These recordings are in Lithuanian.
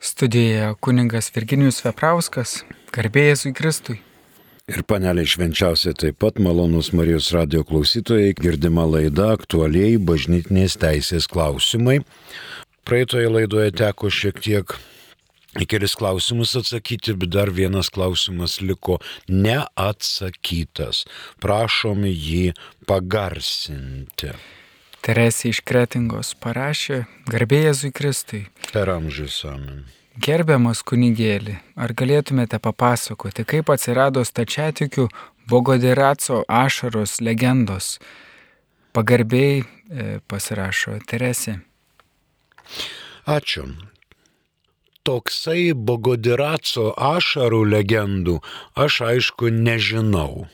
Studijoje kuningas Virginijus Veprauskas, garbėjai Kristui. Ir panelė švenčiausiai taip pat malonus Marijos radio klausytojai girdima laida aktualiai bažnytinės teisės klausimai. Praeitoje laidoje teko šiek tiek į kelis klausimus atsakyti, bet dar vienas klausimas liko neatsakytas. Prašom jį pagarsinti. Teresė iš Kretingos parašė, garbė Jėzui Kristui. Per amžius amen. Gerbiamas kunigėlį, ar galėtumėte papasakoti, kaip atsirado stačiatikių Bogodiraco ašaros legendos? Pagarbiai e, pasirašo Teresė. Ačiū. Toksai Bogodiraco ašarų legendų aš aišku nežinau.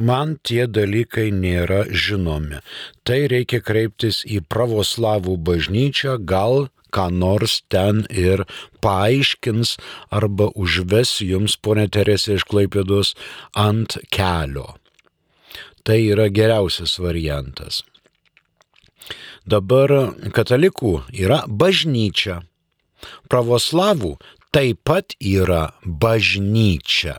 Man tie dalykai nėra žinomi. Tai reikia kreiptis į pravoslavų bažnyčią, gal ką nors ten ir paaiškins arba užves jums, ponė Teresė iš Klaipėdos, ant kelio. Tai yra geriausias variantas. Dabar katalikų yra bažnyčia. Pravoslavų taip pat yra bažnyčia.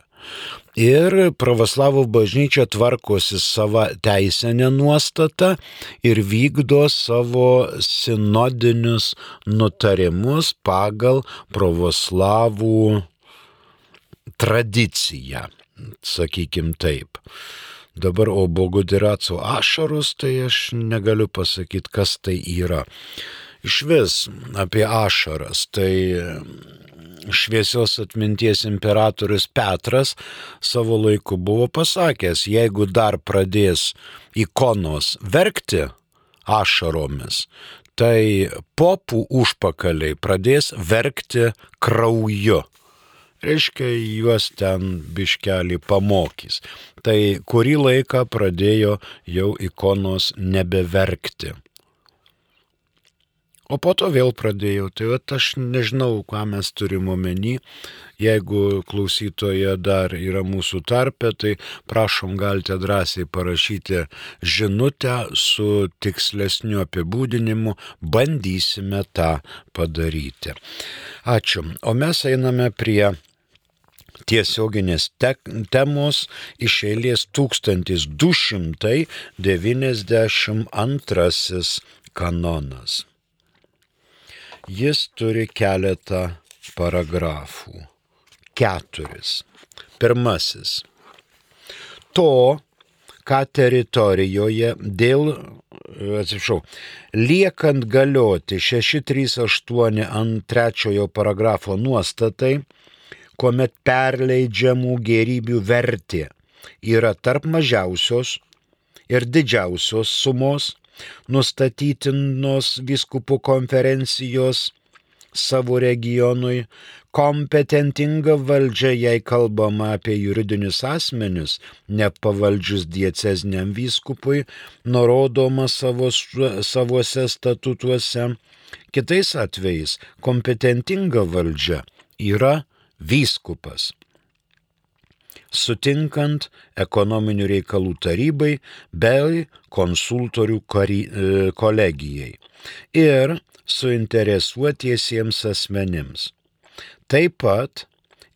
Ir pravoslavų bažnyčia tvarkosi savo teisinę nuostatą ir vykdo savo sinodinius nutarimus pagal pravoslavų tradiciją, sakykim taip. Dabar o bogodiraco ašarus, tai aš negaliu pasakyti, kas tai yra. Iš vis apie ašaras, tai šviesios atminties imperatorius Petras savo laiku buvo pasakęs, jeigu dar pradės ikonos verkti ašaromis, tai popų užpakaliai pradės verkti krauju. Reiškia, juos ten biškelį pamokys. Tai kurį laiką pradėjo jau ikonos nebeverkti. O po to vėl pradėjau. Tai va, aš nežinau, ką mes turim omeny. Jeigu klausytoje dar yra mūsų tarpe, tai prašom galite drąsiai parašyti žinutę su tikslesniu apibūdinimu. Bandysime tą padaryti. Ačiū. O mes einame prie tiesioginės te temos iš eilės 1292 kanonas. Jis turi keletą paragrafų. Keturis. Pirmasis. To, ką teritorijoje dėl, atsiprašau, liekant galioti 638 ant trečiojo paragrafo nuostatai, kuomet perleidžiamų gerybių vertė yra tarp mažiausios ir didžiausios sumos, nustatytinos viskupų konferencijos savo regionui, kompetentinga valdžia, jei kalbama apie juridinius asmenis, nepavaldžius diecezniam vyskupui, nurodoma savo, savuose statutuose. Kitais atvejais kompetentinga valdžia yra vyskupas sutinkant ekonominių reikalų tarybai bei konsultorių e, kolegijai ir suinteresuotiesiems asmenims. Taip pat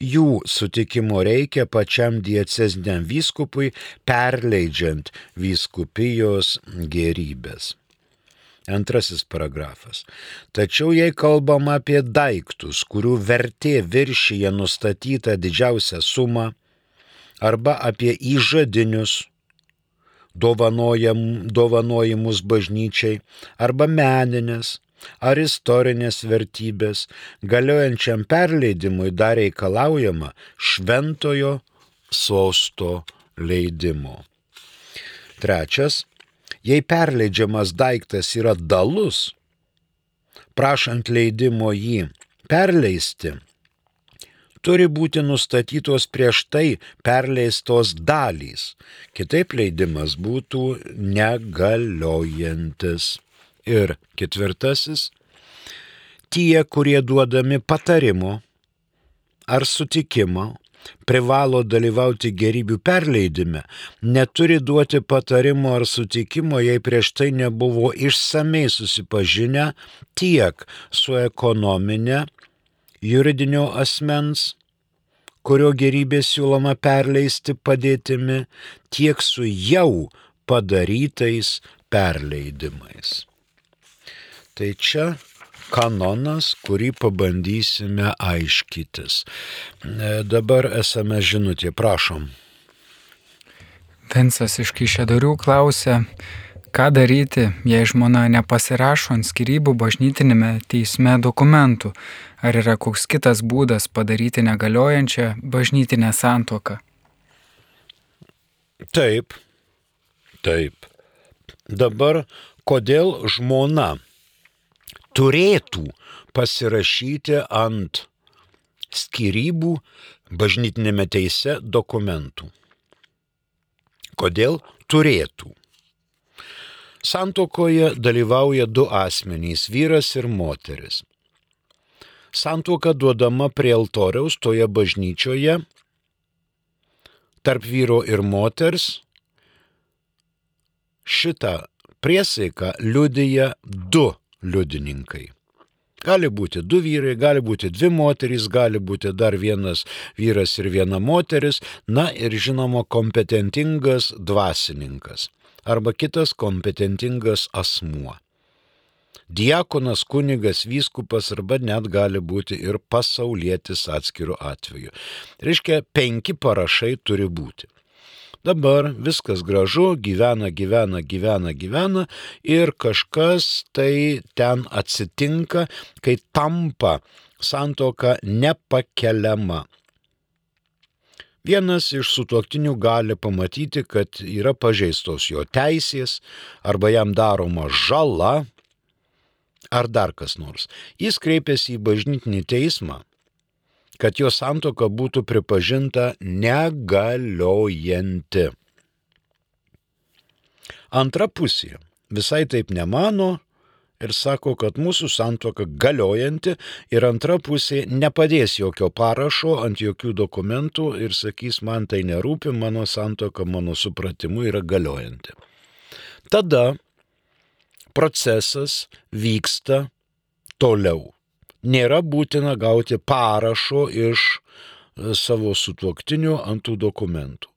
jų sutikimo reikia pačiam diecezniam vyskupui, perleidžiant vyskupijos gerybės. Antrasis paragrafas. Tačiau jei kalbam apie daiktus, kurių vertė viršyje nustatytą didžiausią sumą, arba apie įžadinius dovanojimus bažnyčiai arba meninės ar istorinės vertybės, galiojančiam perleidimui dar reikalaujama šventojo sosto leidimo. Trečias, jei perleidžiamas daiktas yra dalus, prašant leidimo jį perleisti, turi būti nustatytos prieš tai perleistos dalys. Kitaip leidimas būtų negaliojantis. Ir ketvirtasis, tie, kurie duodami patarimo ar sutikimo privalo dalyvauti gerybių perleidime, neturi duoti patarimo ar sutikimo, jei prieš tai nebuvo išsamei susipažinę tiek su ekonominė juridinio asmens, kurio gerybė siūloma perleisti padėtimi, tiek su jau padarytais perleidimais. Tai čia kanonas, kurį pabandysime aiškytis. E, dabar esame žinutė, prašom. Vinsas iš Kyšėdarių klausė, ką daryti, jei žmona nepasirašo ant skirybų bažnytinėme teisme dokumentų, ar yra koks kitas būdas padaryti negaliojančią bažnytinę santoką. Taip, taip. Dabar kodėl žmona turėtų pasirašyti ant skirybų bažnytinėme teise dokumentų. Kodėl turėtų? Santokoje dalyvauja du asmenys - vyras ir moteris. Santoka duodama prie altoriaus toje bažnyčioje tarp vyro ir moters. Šitą priesaiką liudyja du liudininkai. Gali būti du vyrai, gali būti dvi moterys, gali būti dar vienas vyras ir viena moteris, na ir žinoma kompetentingas dvasininkas arba kitas kompetentingas asmuo. Diekonas, kunigas, vyskupas arba net gali būti ir pasaulietis atskirų atveju. Reiškia, penki parašai turi būti. Dabar viskas gražu, gyvena, gyvena, gyvena, gyvena ir kažkas tai ten atsitinka, kai tampa santoka nepakeliama. Vienas iš sutuoktinių gali pamatyti, kad yra pažeistos jo teisės arba jam daroma žala ar dar kas nors. Jis kreipiasi į bažnytinį teismą kad jo santoka būtų pripažinta negaliojanti. Antra pusė visai taip nemano ir sako, kad mūsų santoka galiojanti ir antra pusė nepadės jokio parašo ant jokių dokumentų ir sakys, man tai nerūpi, mano santoka mano supratimu yra galiojanti. Tada procesas vyksta toliau nėra būtina gauti parašo iš e, savo sutuoktinių ant tų dokumentų.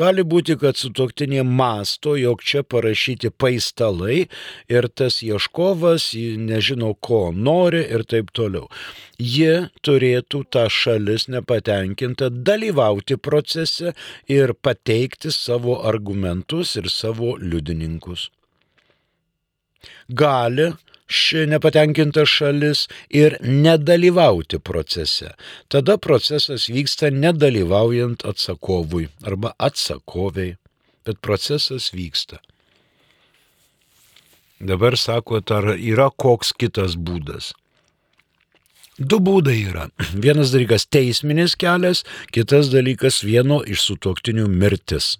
Gali būti, kad sutuoktinė masto, jog čia parašyti paistalai ir tas ieškovas nežino, ko nori ir taip toliau. Ji turėtų tą šalis nepatenkinta dalyvauti procese ir pateikti savo argumentus ir savo liudininkus. Gali ši nepatenkinta šalis ir nedalyvauti procese. Tada procesas vyksta nedalyvaujant atsakovui arba atsakoviai, bet procesas vyksta. Dabar sakot, ar yra koks kitas būdas? Du būdai yra. Vienas dalykas teisminis kelias, kitas dalykas vieno iš sutoktinių mirtis.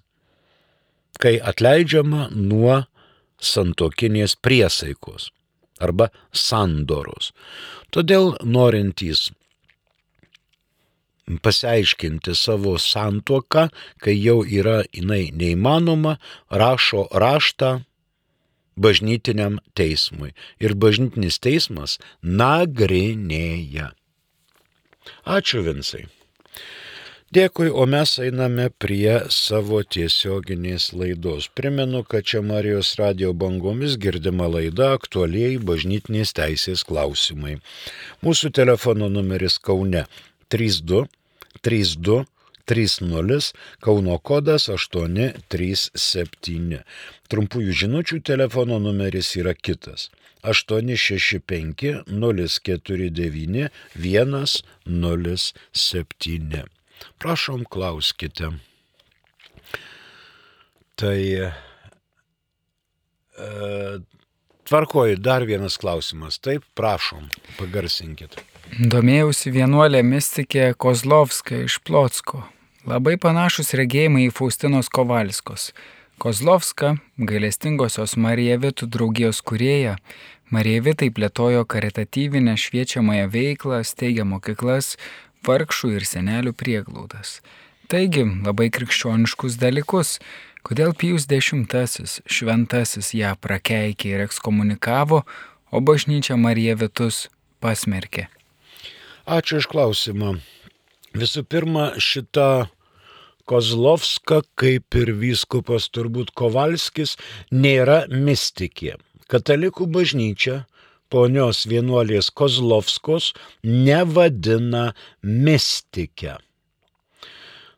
Kai atleidžiama nuo santokinės priesaikos arba sandoros. Todėl norintys pasiaiškinti savo santuoką, kai jau yra jinai neįmanoma, rašo raštą bažnytiniam teismui. Ir bažnytinis teismas nagrinėja. Ačiū Vinsai. Dėkui, o mes einame prie savo tiesioginės laidos. Primenu, kad čia Marijos radio bangomis girdima laida aktualiai bažnytinės teisės klausimai. Mūsų telefono numeris Kaune 32 32 30 Kauno kodas 837. Trumpųjų žinučių telefono numeris yra kitas 865 049 107. Prašom, klauskite. Tai e, tvarkoju, dar vienas klausimas. Taip, prašom, pagarsinkit. Domėjausi vienuolė mystikė Kozlovska iš Plotsko. Labai panašus regėjimai į Faustinos Kovalskos. Kozlovska, gailestingosios Marijavitų draugijos kurėja, Marijavitai plėtojo karitatyvinę šviečiamąją veiklą, steigė mokyklas, vargšų ir senelių prieglaudas. Taigi, labai krikščioniškus dalykus, kodėl Pijus X šventasis ją prakeikė ir ekskomunikavo, o bažnyčia Marija Vitus pasmerkė. Ačiū iš klausimą. Visų pirma, šita Kozlovska, kaip ir vyskupas turbūt Kovalskis, nėra mystikė. Katalikų bažnyčia ponios vienuolės Kozlovskos nevadina mystikę.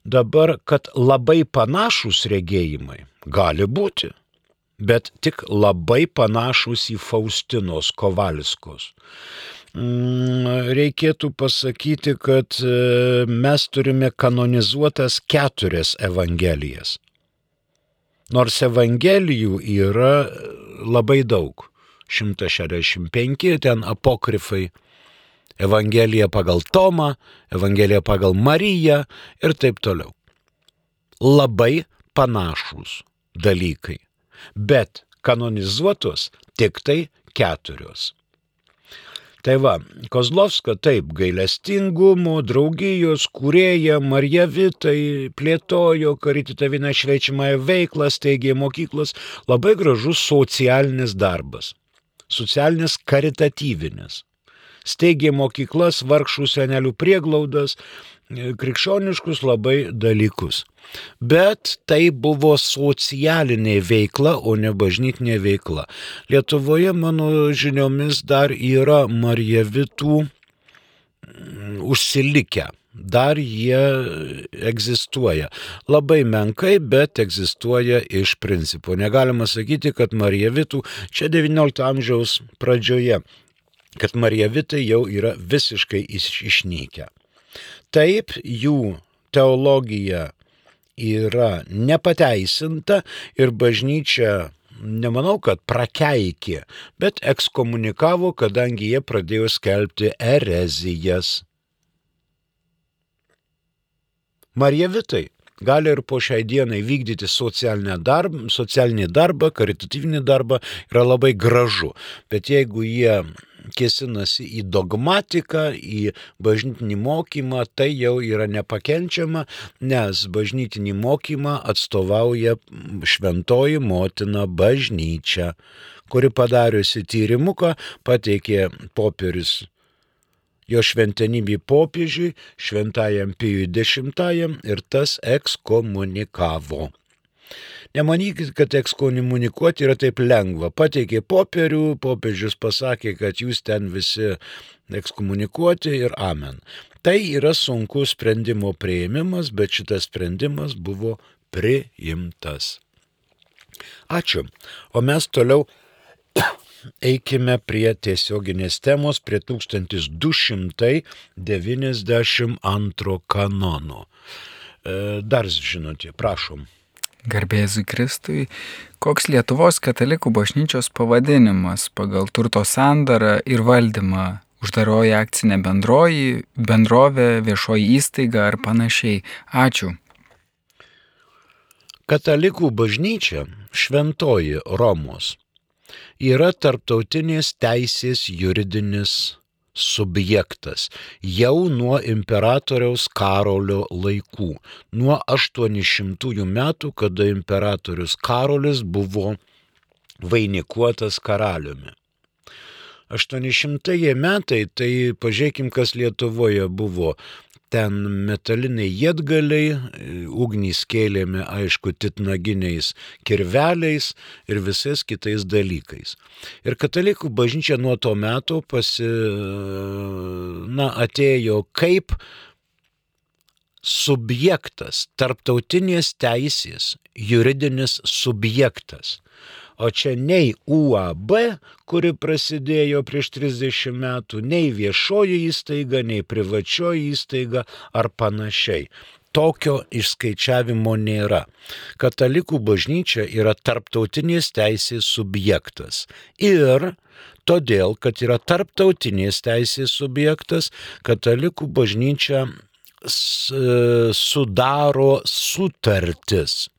Dabar, kad labai panašus regėjimai gali būti, bet tik labai panašus į Faustinos Kovalskos. Mm, reikėtų pasakyti, kad e, mes turime kanonizuotas keturias evangelijas. Nors evangelijų yra labai daug. 165 ten apokrifai. Evangelija pagal Tomą, Evangelija pagal Mariją ir taip toliau. Labai panašus dalykai. Bet kanonizuotos tik tai keturios. Tai va, Kozlovska taip, gailestingumo, draugijos, kurėja, Marija Vitai plėtojo karitavinę šveičiamąją veiklą, steigė mokyklas, labai gražus socialinis darbas, socialinis karitatyvinis. Steigė mokyklas, vargšų senelių prieglaudas, krikščioniškus labai dalykus. Bet tai buvo socialinė veikla, o ne bažnytinė veikla. Lietuvoje, mano žiniomis, dar yra Marjevitų mm, užsilikę. Dar jie egzistuoja. Labai menkai, bet egzistuoja iš principo. Negalima sakyti, kad Marjevitų čia XIX amžiaus pradžioje, kad Marjevitai jau yra visiškai išnykę. Taip, jų teologija yra nepateisinta ir bažnyčia nemanau, kad prakeikė, bet ekskomunikavo, kadangi jie pradėjo skelbti erezijas. Marija Vitai gali ir po šiai dienai vykdyti darbą, socialinį darbą karitatyvinį darbą yra labai gražu, bet jeigu jie kėsinasi į dogmatiką, į bažnytinį mokymą, tai jau yra nepakenčiama, nes bažnytinį mokymą atstovauja šventoji motina bažnyčia, kuri padariusi tyrimuką pateikė popierius jo šventenybį popiežiui, šventajam Pijui X ir tas ekskomunikavo. Nemanykit, kad ekskomunikuoti yra taip lengva. Pateikė popierių, popiežius pasakė, kad jūs ten visi ekskomunikuoti ir amen. Tai yra sunkus sprendimo prieimimas, bet šitas sprendimas buvo priimtas. Ačiū. O mes toliau eikime prie tiesioginės temos, prie 1292 kanono. E, dar žinote, prašom. Garbėzui Kristui, koks Lietuvos katalikų bažnyčios pavadinimas pagal turto sandarą ir valdymą uždaroji akcinė bendroji, bendrovė, viešoji įstaiga ar panašiai. Ačiū. Katalikų bažnyčia šventoji Romos yra tarptautinės teisės juridinis subjektas jau nuo imperatoriaus Karolio laikų, nuo 800 metų, kada imperatorius Karolis buvo vainikuotas karaliumi. 800 metai, tai pažiūrėkim, kas Lietuvoje buvo ten metaliniai jėtgaliai, ugnys kėlėme, aišku, titnaginiais kirveliais ir visais kitais dalykais. Ir katalikų bažnyčia nuo to meto pasi, na, atėjo kaip subjektas, tarptautinės teisės, juridinis subjektas. O čia nei UAB, kuri prasidėjo prieš 30 metų, nei viešoji įstaiga, nei privačioji įstaiga ar panašiai. Tokio išskaičiavimo nėra. Katalikų bažnyčia yra tarptautinės teisės subjektas. Ir todėl, kad yra tarptautinės teisės subjektas, katalikų bažnyčia sudaro sutartis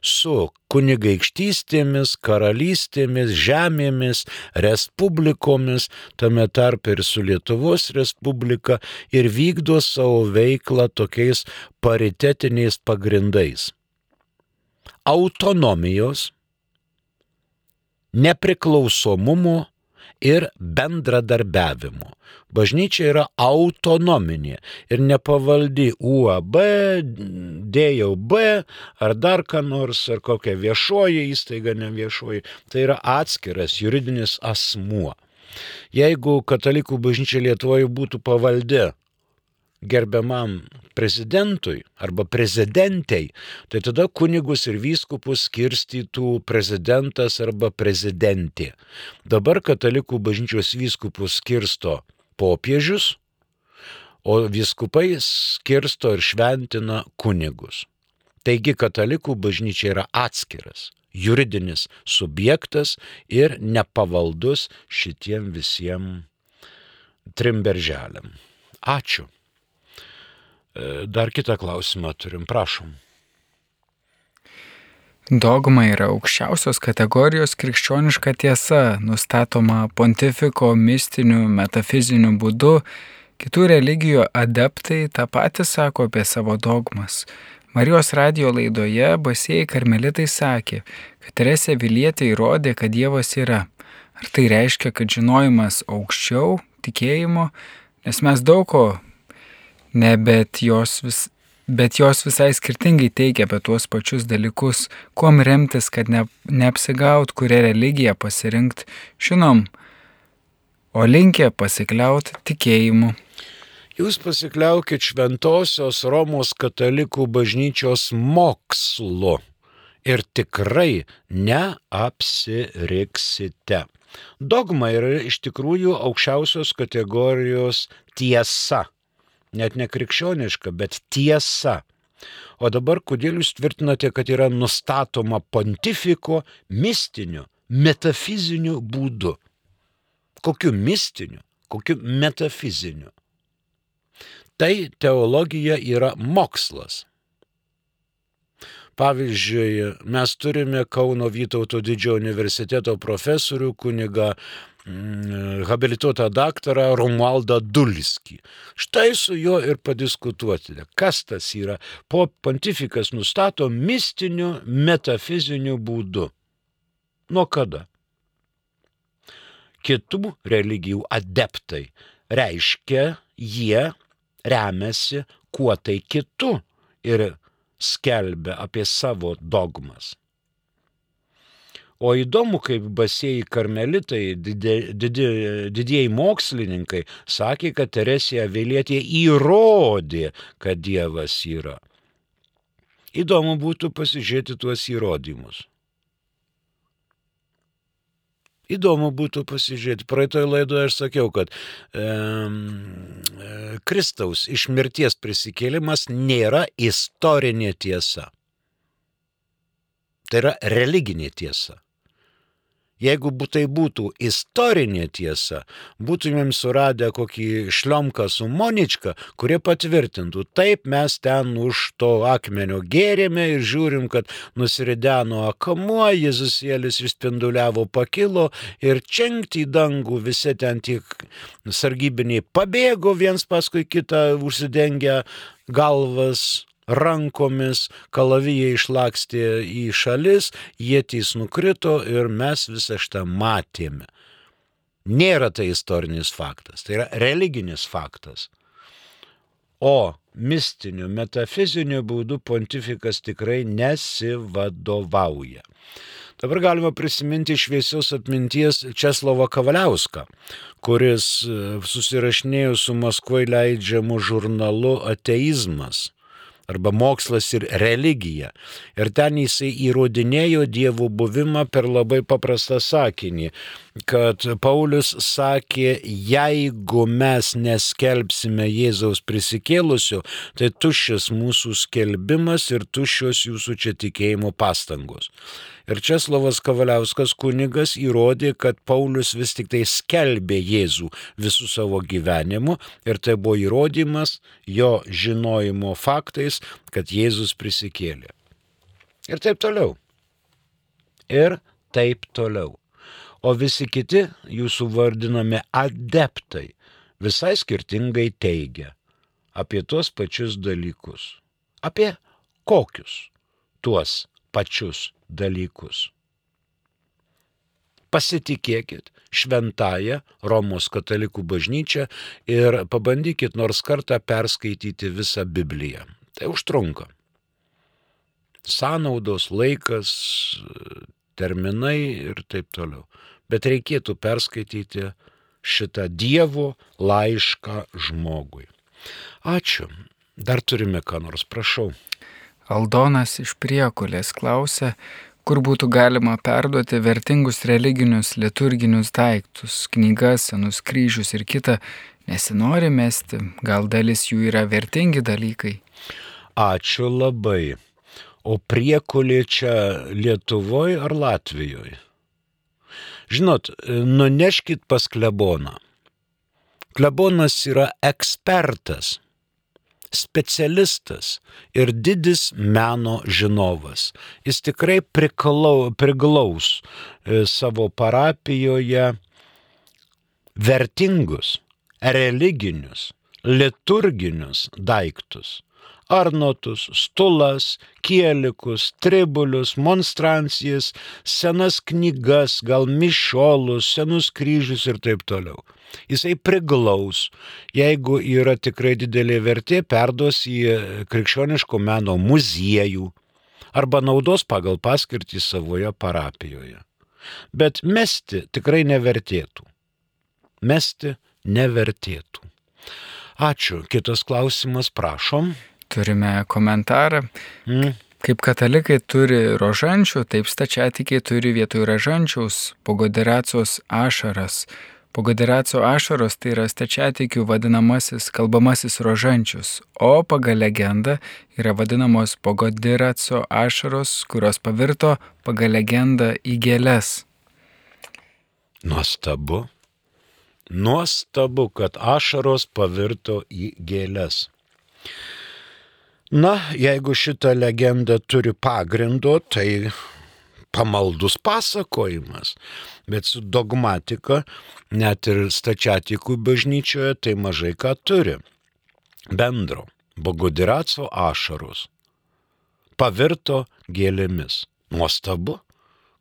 su kunigaikštystėmis, karalystėmis, žemėmis, respublikomis, tame tarp ir su Lietuvos Respublika ir vykdo savo veiklą tokiais paritetiniais pagrindais. Autonomijos, nepriklausomumo ir bendradarbiavimo. Bažnyčia yra autonominė ir nepavaldi UAB, DJB ar dar ką nors, ar kokia viešoji įstaiga, ne viešoji. Tai yra atskiras juridinis asmuo. Jeigu katalikų bažnyčia Lietuvoje būtų pavaldi gerbiamam prezidentui arba prezidentei, tai tada kunigus ir vyskupus skirstytų prezidentas arba prezidentė. Dabar katalikų bažnyčios vyskupus skirsto popiežius, o vyskupai skirsto ir šventina kunigus. Taigi katalikų bažnyčia yra atskiras juridinis subjektas ir nepavaldus šitiem visiems trim berželiam. Ačiū. E, dar kitą klausimą turim, prašom. Dogma yra aukščiausios kategorijos krikščioniška tiesa, nustatoma pontifiko mistiniu, metafiziniu būdu. Kitų religijų adeptai tą patį sako apie savo dogmas. Marijos radio laidoje basėjai karmelitai sakė, kad Teresė Vilietė įrodė, kad Dievas yra. Ar tai reiškia, kad žinojimas aukščiau tikėjimo, nes mes daug ko Ne, bet jos, vis, bet jos visai skirtingai teikia apie tuos pačius dalykus, kuom remtis, kad ne, neapsigaut, kurią religiją pasirinkti, žinom, o linkę pasikliauti tikėjimu. Jūs pasikliaukit šventosios Romos katalikų bažnyčios mokslu ir tikrai neapsiriksite. Dogma yra iš tikrųjų aukščiausios kategorijos tiesa net nekrikščioniška, bet tiesa. O dabar kodėl jūs tvirtinate, kad yra nustatoma pontifiko mistiniu, metafiziniu būdu? Kokiu mistiniu, kokiu metafiziniu? Tai teologija yra mokslas. Pavyzdžiui, mes turime Kauno Vytauto didžiojo universiteto profesorių kuniga Mm, habilituotą daktarą Romualdą Dulskį. Štai su juo ir padiskutuoti, kas tas yra. Po pontifikas nustato mistiniu, metafiziniu būdu. Nuo kada? Kitų religijų adeptai reiškia, jie remiasi kuo tai kitu ir skelbia apie savo dogmas. O įdomu, kaip basėjai karmelitai, didieji mokslininkai, sakė, kad Teresija Vėlietė įrodė, kad Dievas yra. Įdomu būtų pasižiūrėti tuos įrodymus. Įdomu būtų pasižiūrėti. Praeitoje laidoje aš sakiau, kad e, Kristaus iš mirties prisikėlimas nėra istorinė tiesa. Tai yra religinė tiesa. Jeigu tai būtų istorinė tiesa, būtumėm suradę kokį šliomką su Monička, kurie patvirtintų, taip mes ten už to akmenio gėrėme ir žiūrim, kad nusirideno akamuo, Jėzusėlis išspinduliavo pakilo ir čengti į dangų visi ten tik sargybiniai pabėgo viens paskui kitą užsidengę galvas rankomis, kalavijai išlakstė į šalis, jėtys nukrito ir mes visą šitą matėme. Nėra tai istorinis faktas, tai yra religinis faktas. O mistiniu, metafiziniu būdu pontifikas tikrai nesivadovauja. Dabar galima prisiminti šviesios atminties Česlovo Kavaliauską, kuris e, susirašinėjo su Maskvoje leidžiamu žurnalu Ateizmas arba mokslas ir religija. Ir ten jisai įrodinėjo dievų buvimą per labai paprastą sakinį, kad Paulius sakė, jeigu mes neskelbsime Jėzaus prisikėlusio, tai tuščias mūsų skelbimas ir tuščios jūsų čia tikėjimo pastangos. Ir Česlovas Kavaliauskas kunigas įrodė, kad Paulius vis tik tai skelbė Jėzų visų savo gyvenimu ir tai buvo įrodymas jo žinojimo faktais, kad Jėzus prisikėlė. Ir taip toliau. Ir taip toliau. O visi kiti jūsų vardinami adeptai visai skirtingai teigia apie tuos pačius dalykus. Apie kokius tuos pačius dalykus. Pasitikėkit šventąją Romos katalikų bažnyčią ir pabandykit nors kartą perskaityti visą Bibliją. Tai užtrunka. Sąnaudos, laikas, terminai ir taip toliau. Bet reikėtų perskaityti šitą Dievo laišką žmogui. Ačiū. Dar turime ką nors, prašau. Aldonas iš priekulės klausė, kur būtų galima perduoti vertingus religinius liturginius daiktus, knygas, senus kryžius ir kitą, nesinori mesti, gal dalis jų yra vertingi dalykai. Ačiū labai. O priekulė čia Lietuvoje ar Latvijoje? Žinot, nuneškit pas kleboną. Klebonas yra ekspertas specialistas ir didis meno žinovas. Jis tikrai priklau, priglaus e, savo parapijoje vertingus, religinius, liturginius daiktus. Arnotus, stulas, kielikus, tribulius, monstrancijas, senas knygas, gal mišiolus, senus kryžius ir taip toliau jisai priglaus. Jeigu yra tikrai didelė vertė, perduos į krikščioniško meno muziejų arba naudos pagal paskirtį savoje parapijoje. Bet mesti tikrai nevertėtų. Mesti nevertėtų. Ačiū. Kitas klausimas, prašom. Turime komentarą. Mm. Kaip katalikai turi rožančių, taip stačiatikiai turi vietoj rožančiaus pogoderacijos ašaras. Pogoderaco ašaros tai yra stačiatikių vadinamasis kalbamasis rožančius, o pagal legendą yra vadinamos pogoderaco ašaros, kurios pavirto pagal legendą į gėlės. Nuostabu. Nuostabu, kad ašaros pavirto į gėlės. Na, jeigu šita legenda turi pagrindo, tai pamaldus pasakojimas, bet su dogmatika, net ir stačiatikų bažnyčioje, tai mažai ką turi. Bendro, Bogodiraco ašaros pavirto gėlėmis. Nuostabu,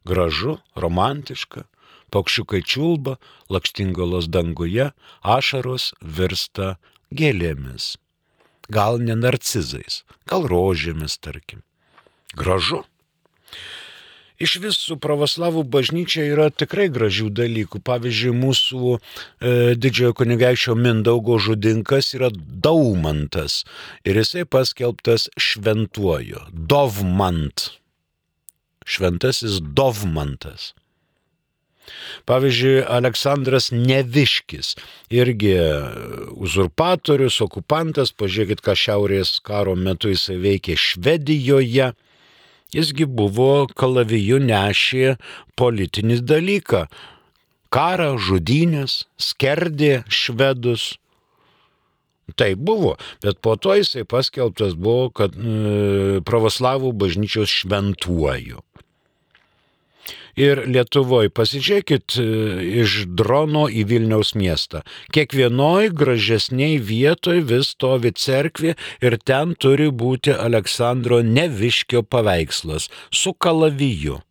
gražu, romantiška, paukščiukai čiulba, lakštingalos danguje, ašaros virsta gėlėmis. Gal ne narcizais, gal rožėmis, tarkim. Gražu. Iš visų pravoslavų bažnyčia yra tikrai gražių dalykų. Pavyzdžiui, mūsų e, didžiojo kunigaičio Mindaugo žudinkas yra Daumantas ir jisai paskelbtas šventuoju. Dovmant. Šventasis Dovmantas. Pavyzdžiui, Aleksandras Neviškis, irgi uzurpatorius, okupantas, pažiūrėkit, ką šiaurės karo metu jisai veikė Švedijoje Jisgi buvo kalaviju nešė politinį dalyką. Karą, žudynės, skerdė švedus. Tai buvo, bet po to jisai paskelbtas buvo, kad e, pravoslavų bažnyčios šventuoju. Ir Lietuvoje pasižiūrėkit e, iš drono į Vilniaus miestą. Kiekvienoj gražesniai vietoj vis stovi cerkvė ir ten turi būti Aleksandro Neviškio paveikslas su kalaviju.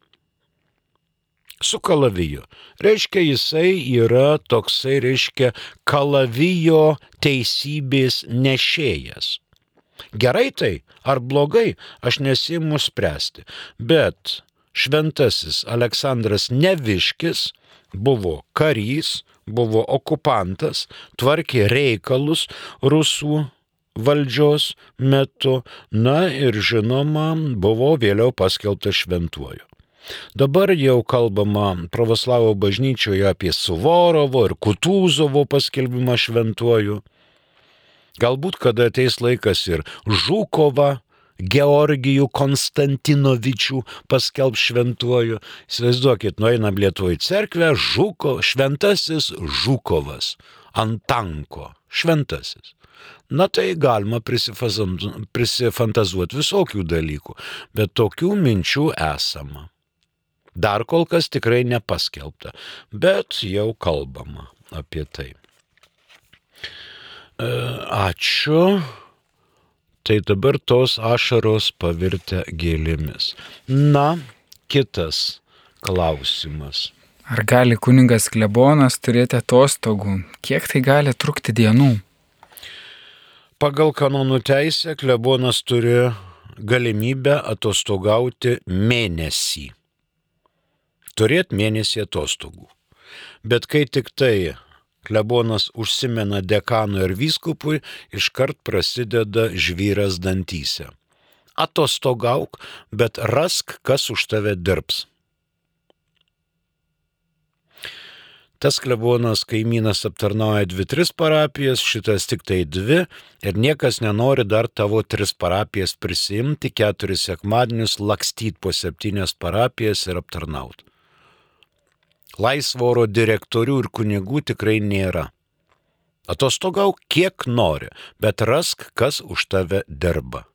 Su kalaviju. Reiškia, jisai yra toksai, reiškia, kalavijo teisybės nešėjas. Gerai tai ar blogai, aš nesimu spręsti, bet šventasis Aleksandras Neviškis buvo karys, buvo okupantas, tvarkė reikalus rusų valdžios metu, na ir žinoma, buvo vėliau paskelbtas šventuoju. Dabar jau kalbama pravoslavo bažnyčioje apie Suvorovo ir Kutūzovo paskelbimą šventuoju. Galbūt kada ateis laikas ir Žukova Georgijų Konstantinovičių paskelb šventuoju. Įsivaizduokit, nueinam Lietuvoje cerkvę, Žuko, šventasis Žukovas. ant tanko, šventasis. Na tai galima prisifantazuoti visokių dalykų, bet tokių minčių esama. Dar kol kas tikrai nepaskelbta, bet jau kalbama apie tai. E, ačiū. Tai dabar tos ašaros pavirtę gėlėmis. Na, kitas klausimas. Ar gali kuningas klebonas turėti atostogų? Kiek tai gali trukti dienų? Pagal kanonų teisę klebonas turi galimybę atostogauti mėnesį. Turėti mėnesį atostogų. Bet kai tik tai klebonas užsimena dekanui ir vyskupui, iškart prasideda žvyras dantyse. Atostogauk, bet rask, kas už tave dirbs. Tas klebonas kaimynas aptarnauja dvi, tris parapijas, šitas tik tai dvi ir niekas nenori dar tavo tris parapijas prisimti, keturis sekmadienius lakstyti po septynias parapijas ir aptarnauti. Laisvo oro direktorių ir kunigų tikrai nėra. Atostogau kiek nori, bet rask, kas už tave dirba.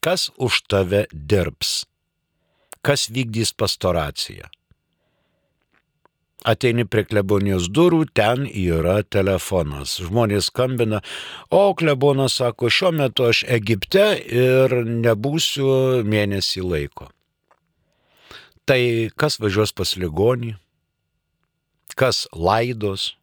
Kas už tave dirbs? Kas vykdys pastoraciją? ateini prie klebonijos durų, ten yra telefonas. Žmonės skambina, o klebonas sako, šiuo metu aš Egipte ir nebūsiu mėnesį laiko. Tai kas važiuos pas ligonį, kas laidos,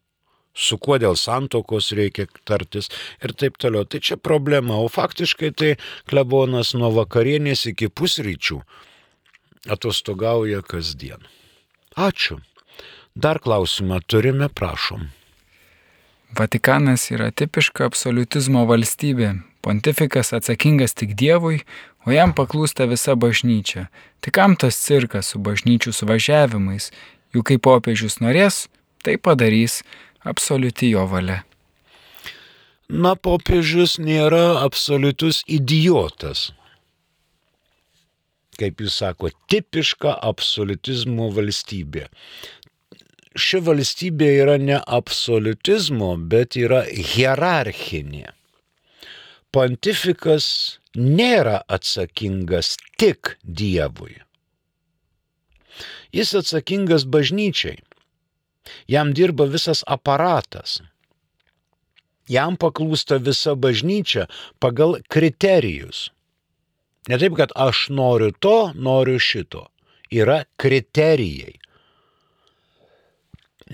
su kuo dėl santokos reikia tartis ir taip toliau. Tai čia problema, o faktiškai tai klebonas nuo vakarienės iki pusryčių atostogauja kasdien. Ačiū. Dar klausimą turime, prašom. Vatikanas yra tipiška absoliutizmo valstybė. Pontifikas atsakingas tik Dievui, o jam paklūsta visa bažnyčia. Tai kam tas cirkas su bažnyčių suvažiavimais? Juk kai popiežius norės, tai padarys absoliuti jo valia. Na, popiežius nėra absoliutus idiotas. Kaip jūs sako, tipiška absoliutizmo valstybė ši valstybė yra ne absoliutizmo, bet yra hierarchinė. Pontifikas nėra atsakingas tik Dievui. Jis atsakingas bažnyčiai. Jam dirba visas aparatas. Jam paklūsta visa bažnyčia pagal kriterijus. Ne taip, kad aš noriu to, noriu šito. Yra kriterijai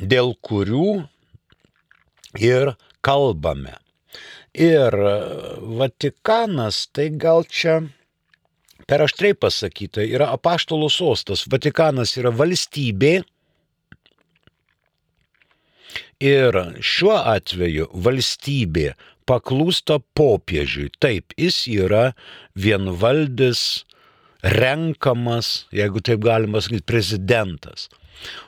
dėl kurių ir kalbame. Ir Vatikanas, tai gal čia per aštrai pasakyta, yra apaštalų sostas. Vatikanas yra valstybė. Ir šiuo atveju valstybė paklūsta popiežiui. Taip, jis yra vienvaldis, renkamas, jeigu taip galima sakyti, prezidentas.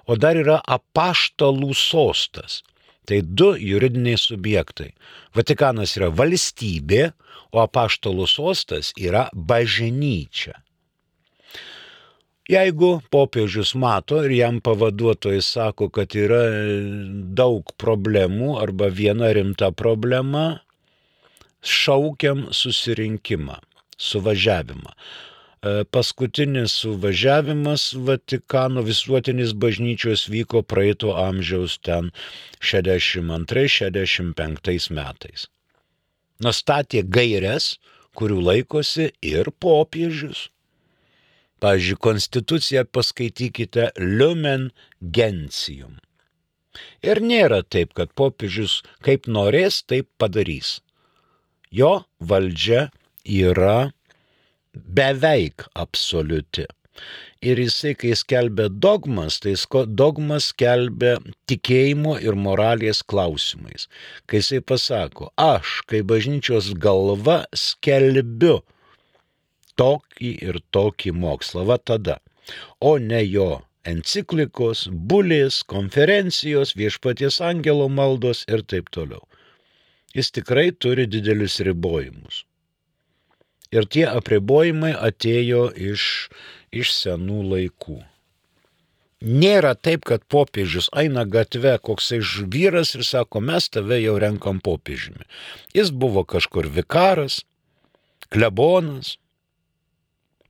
O dar yra apaštalų sostas. Tai du juridiniai subjektai. Vatikanas yra valstybė, o apaštalų sostas yra bažnyčia. Jeigu popiežius mato ir jam pavaduotojai sako, kad yra daug problemų arba viena rimta problema, šaukiam susirinkimą, suvažiavimą. E, paskutinis suvažiavimas Vatikano visuotinis bažnyčios vyko praeito amžiaus ten 62-65 metais. Nustatė gairias, kurių laikosi ir popiežius. Pavyzdžiui, konstituciją paskaitykite Lumen Gentium. Ir nėra taip, kad popiežius kaip norės, taip padarys. Jo valdžia yra beveik absoliuti. Ir jisai, kai skelbia dogmas, tai dogmas skelbia tikėjimo ir moralės klausimais. Kai jisai pasako, aš, kaip bažnyčios galva, skelbiu tokį ir tokį mokslą, va tada, o ne jo enciklikos, bulės, konferencijos, viešpaties angelo maldos ir taip toliau. Jis tikrai turi didelius ribojimus. Ir tie apribojimai atėjo iš, iš senų laikų. Nėra taip, kad popiežius eina gatve koksai vyras ir sako, mes tave jau renkam popiežiumi. Jis buvo kažkur vikaras, klebonas,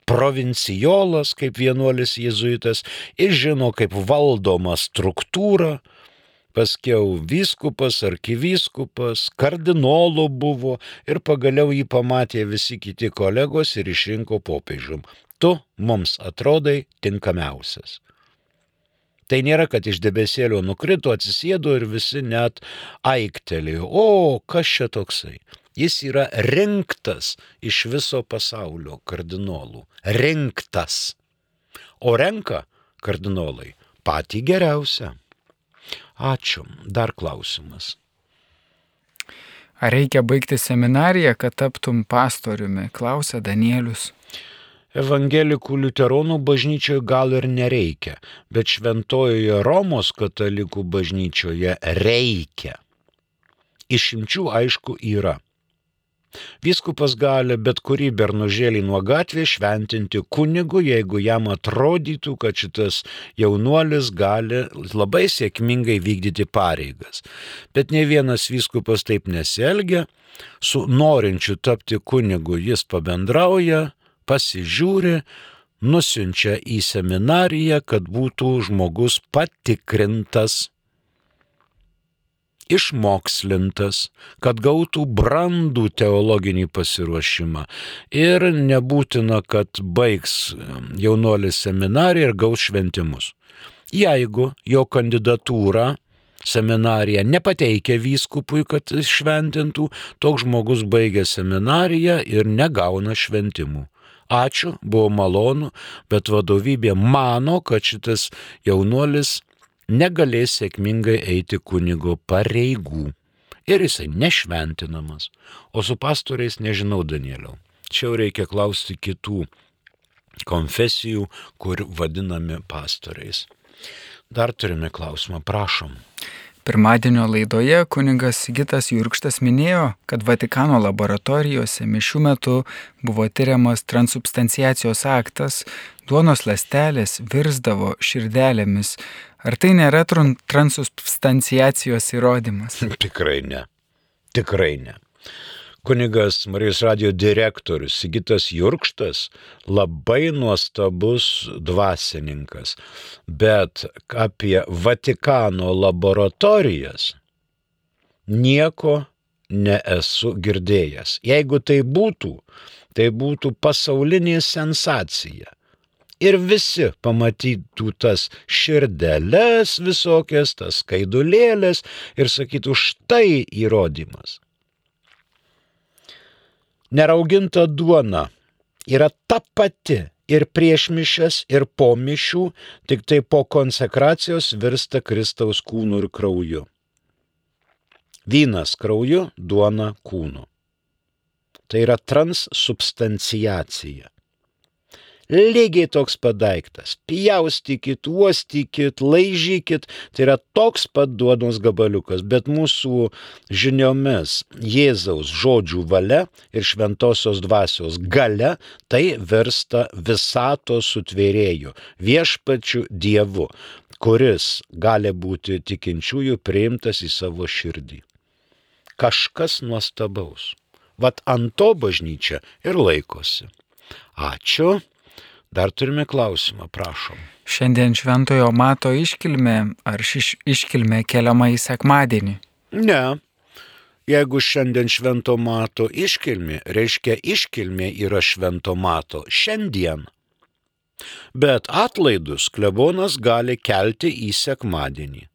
provincijolas kaip vienuolis jėzuitas, jis žino, kaip valdoma struktūra, paskiau vyskupas, arkivyskupas, kardinolo buvo ir pagaliau jį pamatė visi kiti kolegos ir išrinko popiežium. Tu mums atrodai tinkamiausias. Tai nėra, kad iš debesėlio nukrito, atsisėdo ir visi net aiktelėjo. O, kas čia toksai? Jis yra rinktas iš viso pasaulio kardinolų. Rinktas. O renka kardinolai patį geriausią. Ačiū. Dar klausimas. Ar reikia baigti seminariją, kad taptum pastoriumi? Klausia Danielius. Evangelikų liuteronų bažnyčioje gal ir nereikia, bet šventojoje Romos katalikų bažnyčioje reikia. Išimčių aišku yra. Vyskupas gali bet kurį bernužėlį nuo gatvės šventinti kunigu, jeigu jam atrodytų, kad šitas jaunuolis gali labai sėkmingai vykdyti pareigas. Bet ne vienas vyskupas taip nesielgia, su norinčiu tapti kunigu jis pabendrauja, pasižiūri, nusiunčia į seminariją, kad būtų žmogus patikrintas, išmokslintas, kad gautų brandų teologinį pasiruošimą. Ir nebūtina, kad baigs jaunuolis seminariją ir gaus šventimus. Jeigu jo kandidatūrą seminariją nepateikia vyskupui, kad šventintų, toks žmogus baigia seminariją ir negauna šventimų ačiū, buvo malonu, bet vadovybė mano, kad šitas jaunuolis negalės sėkmingai eiti kunigo pareigų. Ir jisai nešventinamas. O su pastoriais nežinau, Danieliau. Čia jau reikia klausti kitų konfesijų, kur vadinami pastoriais. Dar turime klausimą, prašom. Pirmadienio laidoje kuningas Sigitas Jurkštas minėjo, kad Vatikano laboratorijose mišių metu buvo tyriamas transubstanciacijos aktas, duonos lastelės virsdavo širdelėmis. Ar tai nėra transubstanciacijos įrodymas? Tikrai ne. Tikrai ne kunigas Marijos radio direktorius Sigitas Jurkštas labai nuostabus dvasininkas, bet apie Vatikano laboratorijas nieko nesu girdėjęs. Jeigu tai būtų, tai būtų pasaulinė sensacija. Ir visi pamatytų tas širdelės visokias, tas skaidulėlės ir sakytų, štai įrodymas nerauginta duona yra ta pati ir prieš mišes, ir po mišių, tik tai po konsekracijos virsta Kristaus kūnu ir krauju. Vynas krauju, duona kūnu. Tai yra transsubstanciacija lygiai toks pat daiktas. Pjaustykit, uostykit, laižykit, tai yra toks pat duonos gabaliukas, bet mūsų žiniomis Jėzaus žodžių valia ir šventosios dvasios gale tai virsta visato sutvėrėjų, viešpačių dievu, kuris gali būti tikinčiųjų priimtas į savo širdį. Kažkas nuostabaus. Vat ant to bažnyčia ir laikosi. Ačiū. Dar turime klausimą, prašom. Šiandien šventojo mato iškilmė, ar ši iškilmė keliama į sekmadienį? Ne. Jeigu šiandien švento mato iškilmė, reiškia iškilmė yra švento mato šiandien. Bet atlaidus klebonas gali kelti į sekmadienį.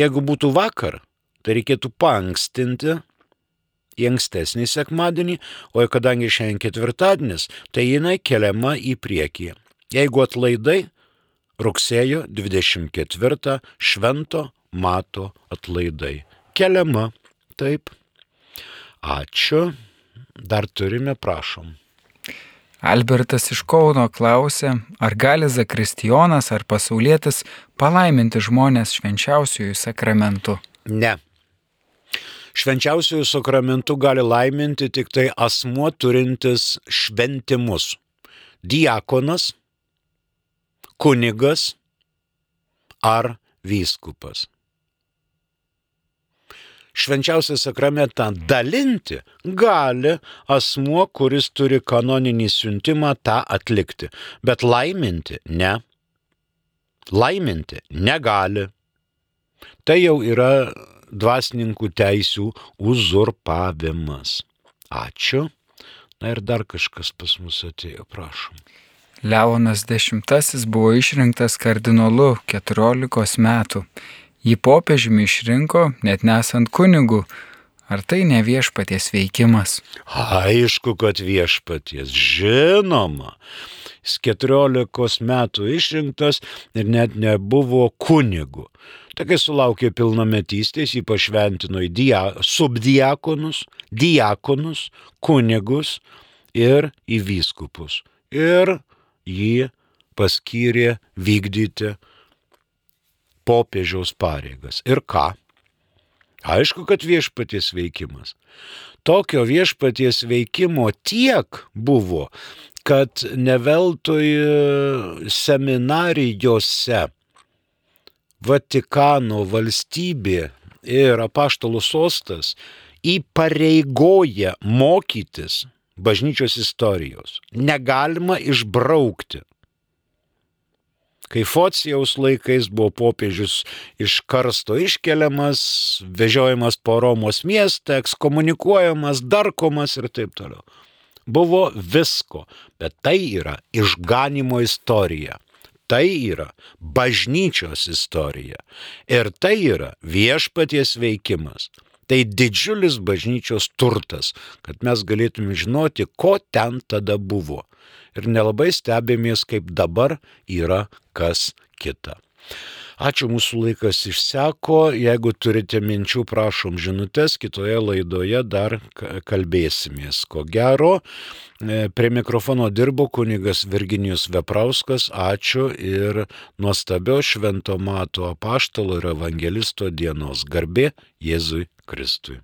Jeigu būtų vakar, tai reikėtų pankstinti į ankstesnį sekmadienį, o kadangi šiandien ketvirtadienis, tai jinai keliama į priekį. Jeigu atlaidai, rugsėjo 24 švento mato atlaidai. Keliama. Taip. Ačiū. Dar turime, prašom. Albertas iš Kauno klausė, ar gali Zakristijonas ar pasaulietis palaiminti žmonės švenčiausiųjų sakramentų. Ne švenčiausiųjų sakramentų gali laiminti tik tai asmuo turintis šventimus. Diakonas, kunigas ar vyskupas. Švenčiausią sakramentą dalinti gali asmuo, kuris turi kanoninį siuntimą tą atlikti, bet laiminti ne. Laiminti negali. Tai jau yra dvasininkų teisių uzurpavimas. Ačiū. Na ir dar kažkas pas mus atėjo, prašom. Leonas X buvo išrinktas kardinolu 14 metų. Jį popiežiumi išrinko net nesant kunigų. Ar tai ne viešpaties veikimas? Aišku, kad viešpaties, žinoma. Jis 14 metų išrinktas ir net nebuvo kunigų. Tai kai sulaukė pilnametystės, jį pašventino į dia, subdiakonus, diakonus, kunigus ir į vyskupus. Ir jį paskyrė vykdyti popiežiaus pareigas. Ir ką? Aišku, kad viešpaties veikimas. Tokio viešpaties veikimo tiek buvo, kad neveltui seminarijose Vatikano valstybė ir apaštalų sostas įpareigoja mokytis bažnyčios istorijos. Negalima išbraukti. Kai Focijaus laikais buvo popiežius iš karsto iškeliamas, vežiojamas po Romos miestą, ekskomunikuojamas, darkomas ir taip toliau. Buvo visko, bet tai yra išganimo istorija. Tai yra bažnyčios istorija. Ir tai yra viešpaties veikimas. Tai didžiulis bažnyčios turtas, kad mes galėtume žinoti, ko ten tada buvo. Ir nelabai stebėmės, kaip dabar yra kas kita. Ačiū, mūsų laikas išseko. Jeigu turite minčių, prašom žinutės, kitoje laidoje dar kalbėsimės. Ko gero, e, prie mikrofono dirbo kunigas Virginijus Veprauskas. Ačiū ir nuostabio švento mato apaštalo ir evangelisto dienos garbė Jėzui Kristui.